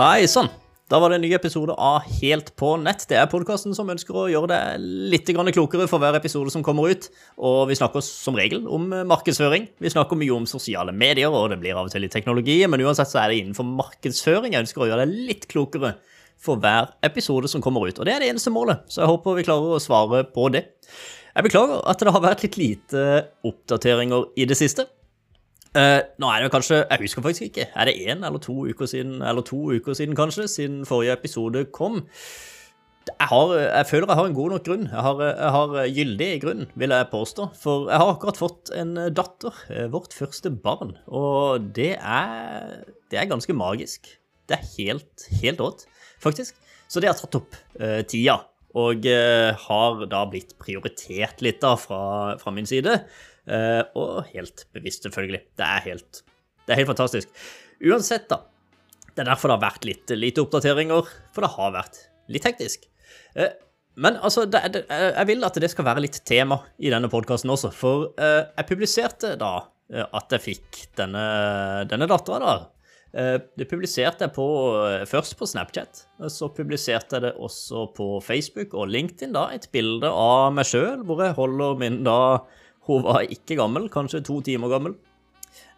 Hei sann! Da var det en ny episode av Helt på nett. Det er podkasten som ønsker å gjøre det litt klokere for hver episode som kommer ut. Og vi snakker som regel om markedsføring. Vi snakker mye om sosiale medier, og det blir av og til litt teknologi, men uansett så er det innenfor markedsføring jeg ønsker å gjøre det litt klokere for hver episode som kommer ut. Og det er det eneste målet, så jeg håper vi klarer å svare på det. Jeg beklager at det har vært litt lite oppdateringer i det siste. Uh, nå er det kanskje Jeg husker faktisk ikke. Er det én eller to uker siden, eller to uker siden kanskje, siden forrige episode kom? Jeg, har, jeg føler jeg har en god nok grunn. Jeg har, jeg har gyldig grunn, vil jeg påstå. For jeg har akkurat fått en datter. Eh, vårt første barn. Og det er, det er ganske magisk. Det er helt, helt rått, faktisk. Så det har tatt opp uh, tida. Og uh, har da blitt prioritert litt da fra, fra min side. Uh, og helt bevisst, selvfølgelig. Det er helt, det er helt fantastisk. Uansett, da. Det er derfor det har vært litt lite oppdateringer, for det har vært litt hektisk. Uh, men altså, det, det, jeg vil at det skal være litt tema i denne podkasten også, for jeg publiserte da at jeg fikk denne, denne dattera, da. Det publiserte jeg på, først på Snapchat, så publiserte jeg det også på Facebook og LinkedIn, da, et bilde av meg sjøl, hvor jeg holder min da hun var ikke gammel, kanskje to timer gammel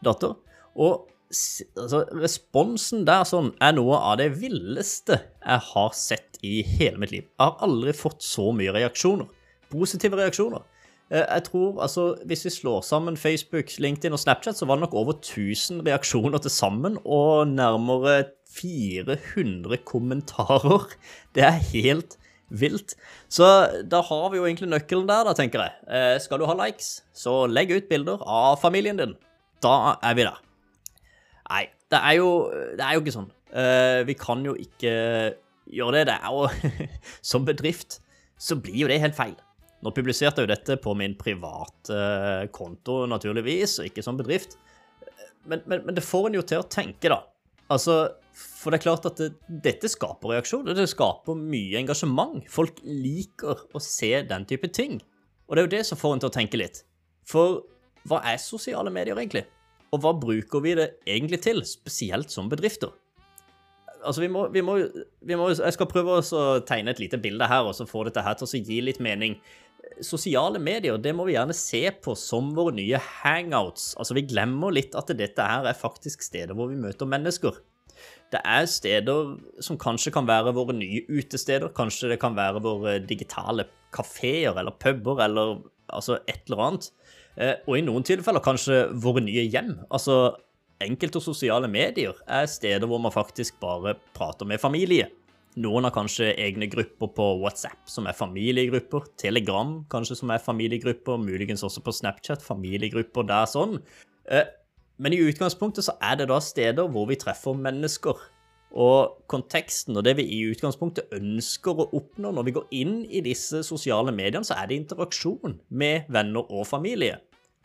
datter. Og altså, responsen der sånn er noe av det villeste jeg har sett i hele mitt liv. Jeg har aldri fått så mye reaksjoner. Positive reaksjoner. Eh, jeg tror, altså, Hvis vi slår sammen Facebook, LinkedIn og Snapchat, så var det nok over 1000 reaksjoner til sammen, og nærmere 400 kommentarer. Det er helt vilt. Så da har vi jo egentlig nøkkelen der, da, tenker jeg. Eh, skal du ha likes, så legg ut bilder av familien din. Da er vi der. Nei, det er jo, det er jo ikke sånn. Eh, vi kan jo ikke gjøre det. Det er jo Som bedrift så blir jo det helt feil. Nå publiserte jeg jo dette på min private eh, konto, naturligvis, og ikke som bedrift. Men, men, men det får en jo til å tenke, da. Altså, for det er klart at det, dette skaper reaksjoner. Det skaper mye engasjement. Folk liker å se den type ting. Og det er jo det som får en til å tenke litt. For hva er sosiale medier egentlig? Og hva bruker vi det egentlig til, spesielt som bedrifter? Altså, vi må, vi Jeg skal prøve å tegne et lite bilde her, og så få dette her til å gi litt mening. Sosiale medier det må vi gjerne se på som våre nye hangouts. Altså, Vi glemmer litt at dette her er faktisk steder hvor vi møter mennesker. Det er steder som kanskje kan være våre nye utesteder. Kanskje det kan være våre digitale kafeer eller puber eller altså et eller annet. Eh, og i noen tilfeller kanskje våre nye hjem. Altså enkelte sosiale medier er steder hvor man faktisk bare prater med familie. Noen har kanskje egne grupper på WhatsApp som er familiegrupper. Telegram kanskje som er familiegrupper. Muligens også på Snapchat familiegrupper der sånn. Eh, men i utgangspunktet så er det da steder hvor vi treffer mennesker. Og konteksten og det vi i utgangspunktet ønsker å oppnå når vi går inn i disse sosiale mediene, så er det interaksjon med venner og familie.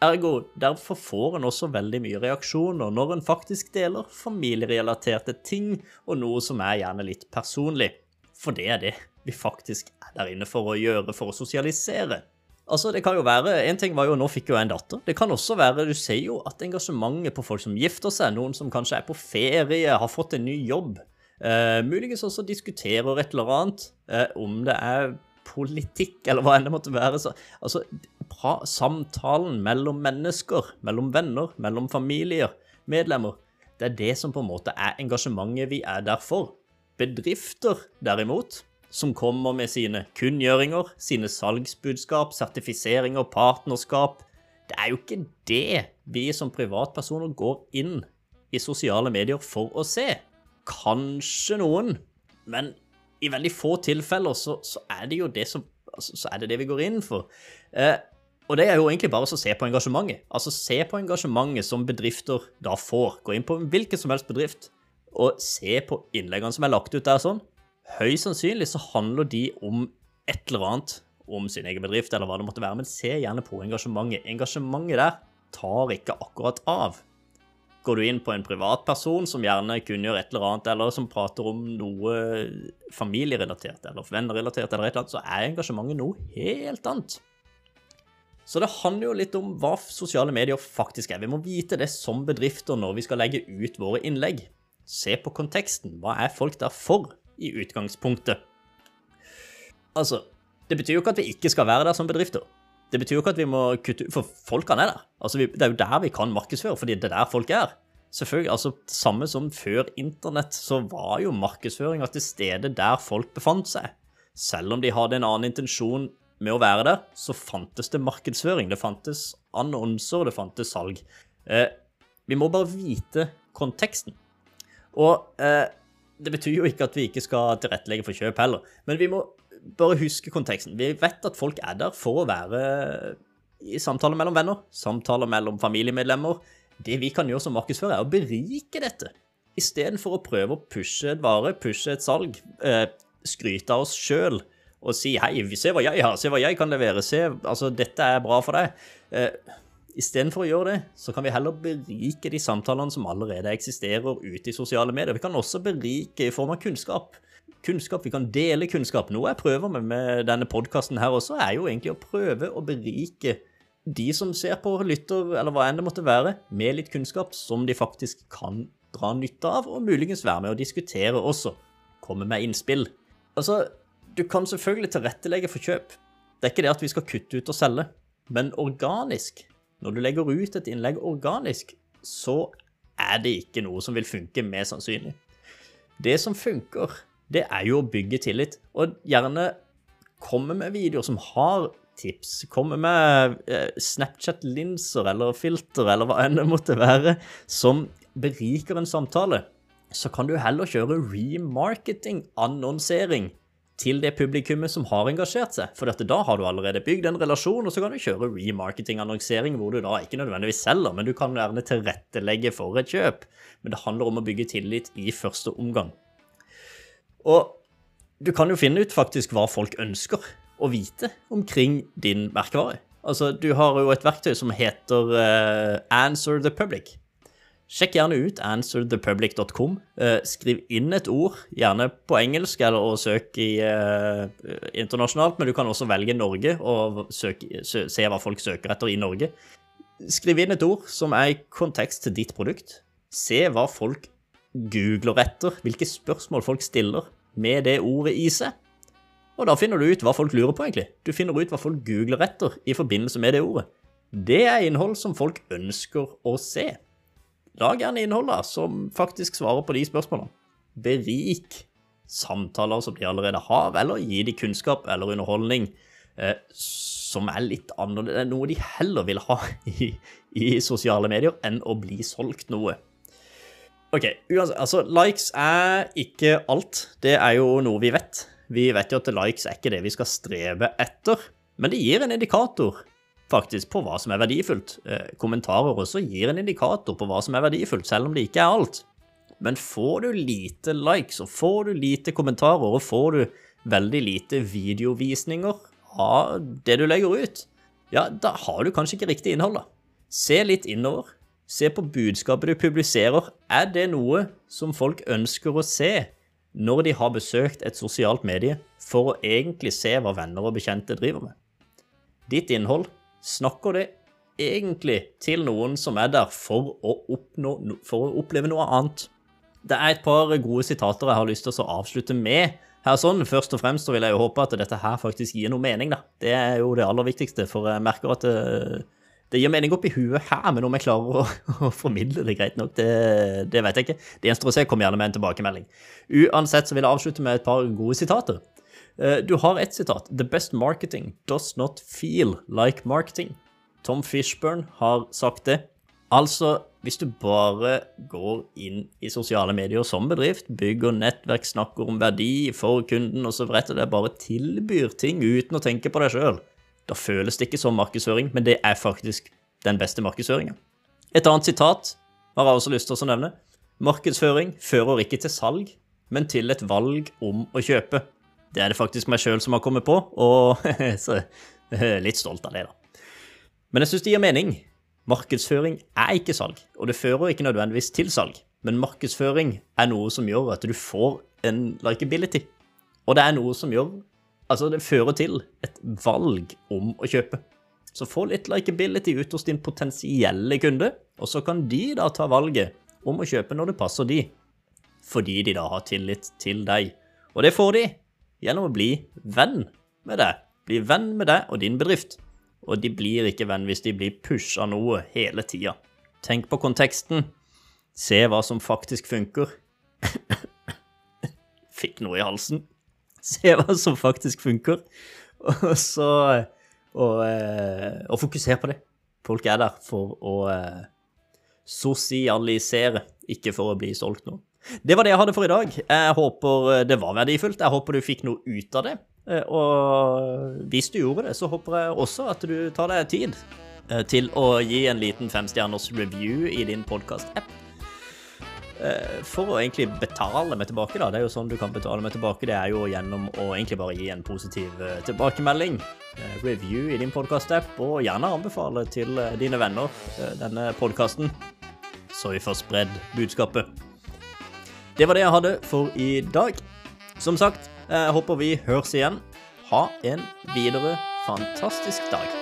Ergo, derfor får en også veldig mye reaksjoner når en faktisk deler familierelaterte ting og noe som er gjerne litt personlig. For det er det vi faktisk er der inne for å gjøre, for å sosialisere. Altså, det kan jo være, En ting var jo nå fikk jo en datter. Det kan også være Du ser jo at engasjementet på folk som gifter seg, noen som kanskje er på ferie, har fått en ny jobb, eh, muligens også diskuterer et eller annet, eh, om det er politikk eller hva enn det måtte være. Så, altså, samtalen mellom mennesker, mellom venner, mellom familier, medlemmer, det er det som på en måte er engasjementet vi er der for. Bedrifter, derimot, som kommer med sine kunngjøringer, sine salgsbudskap, sertifiseringer, partnerskap. Det er jo ikke det vi som privatpersoner går inn i sosiale medier for å se. Kanskje noen, men i veldig få tilfeller så, så er det jo det som altså, så er det det vi går inn for. Eh, og det er jo egentlig bare å se på engasjementet. Altså se på engasjementet som bedrifter da får. Gå inn på hvilken som helst bedrift og se på innleggene som er lagt ut der sånn. Høyst sannsynlig så handler de om et eller annet om sin egen bedrift, eller hva det måtte være, men se gjerne på engasjementet. Engasjementet der tar ikke akkurat av. Går du inn på en privatperson som gjerne kunngjør et eller annet, eller som prater om noe familierelatert eller vennerelatert, eller et eller annet, så er engasjementet noe helt annet. Så det handler jo litt om hva sosiale medier faktisk er. Vi må vite det som bedrifter når vi skal legge ut våre innlegg. Se på konteksten. Hva er folk der for, i utgangspunktet? Altså, det betyr jo ikke at vi ikke skal være der som bedrifter. Det betyr jo ikke at vi må kutte ut For folkene er der. Altså, det er jo der vi kan markedsføre, fordi det er der folk er. Selvfølgelig, altså Samme som før internett, så var jo markedsføringa til stede der folk befant seg. Selv om de hadde en annen intensjon med å være der, så fantes det markedsføring. Det fantes annonser, det fantes salg. Eh, vi må bare vite konteksten. Og eh, det betyr jo ikke at vi ikke skal tilrettelegge for kjøp heller, men vi må bare huske konteksten. Vi vet at folk er der for å være i samtaler mellom venner, samtaler mellom familiemedlemmer. Det vi kan gjøre som markedsfører, er å berike dette. Istedenfor å prøve å pushe et vare, pushe et salg, eh, skryte av oss sjøl og si 'hei, se hva jeg har, se hva jeg kan levere', se, altså, dette er bra for deg. Eh, Istedenfor å gjøre det, så kan vi heller berike de samtalene som allerede eksisterer ute i sosiale medier. Vi kan også berike i form av kunnskap. Kunnskap, Vi kan dele kunnskap. Noe jeg prøver med med denne podkasten her også, er jo egentlig å prøve å berike de som ser på, lytter, eller hva enn det måtte være, med litt kunnskap som de faktisk kan dra nytte av, og muligens være med å diskutere også. Komme med innspill. Altså, du kan selvfølgelig tilrettelegge for kjøp. Det er ikke det at vi skal kutte ut og selge, men organisk. Når du legger ut et innlegg organisk, så er det ikke noe som vil funke, mer sannsynlig. Det som funker, det er jo å bygge tillit, og gjerne komme med videoer som har tips. Komme med eh, Snapchat-linser eller filter eller hva enn det måtte være, som beriker en samtale. Så kan du heller kjøre remarketing, annonsering, til det publikummet som har engasjert seg. For da har du allerede bygd en relasjon, og så kan du kjøre remarketing-annonsering, hvor du da ikke nødvendigvis selger, men du kan gjerne tilrettelegge for et kjøp. Men det handler om å bygge tillit i første omgang. Og du kan jo finne ut faktisk hva folk ønsker å vite omkring din merkevare. Altså, du har jo et verktøy som heter uh, Answer the Public. Sjekk gjerne ut answerthepublic.com. Uh, skriv inn et ord, gjerne på engelsk eller og søk i, eh, internasjonalt, men du kan også velge Norge og søke, sø, se hva folk søker etter i Norge. Skriv inn et ord som er i kontekst til ditt produkt. Se hva folk googler etter, hvilke spørsmål folk stiller med det ordet i seg. Og da finner du ut hva folk lurer på, egentlig. Du finner ut hva folk googler etter i forbindelse med det ordet. Det er innhold som folk ønsker å se. Lag gjerne innhold som faktisk svarer på de spørsmålene. Berik samtaler som de allerede har, eller gi de kunnskap eller underholdning eh, som er litt annerledes, noe de heller vil ha i, i sosiale medier enn å bli solgt noe. OK, uansett, altså likes er ikke alt. Det er jo noe vi vet. Vi vet jo at likes er ikke det vi skal strebe etter, men det gir en indikator faktisk på hva som er verdifullt. Eh, kommentarer også gir en indikator på hva som er verdifullt, selv om det ikke er alt. Men får du lite likes, og får du lite kommentarer, og får du veldig lite videovisninger av det du legger ut, ja, da har du kanskje ikke riktig innhold, da. Se litt innover. Se på budskapet du publiserer. Er det noe som folk ønsker å se når de har besøkt et sosialt medie, for å egentlig se hva venner og bekjente driver med? Ditt innhold, snakker det egentlig til noen som er der for å, oppnå, for å oppleve noe annet? Det er et par gode sitater jeg har lyst til å avslutte med. Her sånn, Først og fremst så vil jeg jo håpe at dette her faktisk gir noe mening. da. Det er jo det aller viktigste, for jeg merker at det, eh, det gir mening oppi huet her, men om jeg klarer å, å formidle det greit nok, det, det, vet jeg ikke. Det gjenstår å se. Kom gjerne med en tilbakemelding. Uansett så vil jeg avslutte med et par gode sitater. Eh, du har ett sitat. The best marketing does not feel like marketing. Tom Fishburn har sagt det. Altså, hvis du bare går inn i sosiale medier som bedrift, bygger nettverk, snakker om verdi for kunden, og så rett og bare tilbyr ting uten å tenke på deg sjøl, da føles det ikke som markedsføring, men det er faktisk den beste markedsføringa. Et annet sitat har jeg også lyst til å nevne. Markedsføring fører ikke til salg, men til et valg om å kjøpe. Det er det faktisk meg sjøl som har kommet på, og så litt stolt av det, da. Men jeg syns det gir mening. Markedsføring er ikke salg, og det fører ikke nødvendigvis til salg. Men markedsføring er noe som gjør at du får en likability. Og det er noe som gjør Altså, det fører til et valg om å kjøpe. Så få litt likability ut hos din potensielle kunde, og så kan de da ta valget om å kjøpe når det passer de. fordi de da har tillit til deg. Og det får de gjennom å bli venn med deg. Bli venn med deg og din bedrift. Og de blir ikke venn hvis de blir pusha noe hele tida. Tenk på konteksten. Se hva som faktisk funker. Fikk noe i halsen. Se hva som faktisk funker, og så Og, eh, og fokusere på det. Folk er der for å eh, sosialisere, ikke for å bli solgt nå. Det var det jeg hadde for i dag. Jeg håper eh, det var verdifullt. Jeg håper du fikk noe ut av det. Og hvis du gjorde det, så håper jeg også at du tar deg tid til å gi en liten femstjerners review i din podkast-app. For å egentlig betale meg tilbake, da. Det er jo sånn du kan betale meg tilbake. Det er jo gjennom å egentlig bare gi en positiv tilbakemelding. Review i din podkast-app, og gjerne anbefale til dine venner denne podkasten, så vi får spredd budskapet. Det var det jeg hadde for i dag. Som sagt, jeg håper vi høres igjen. Ha en videre fantastisk dag.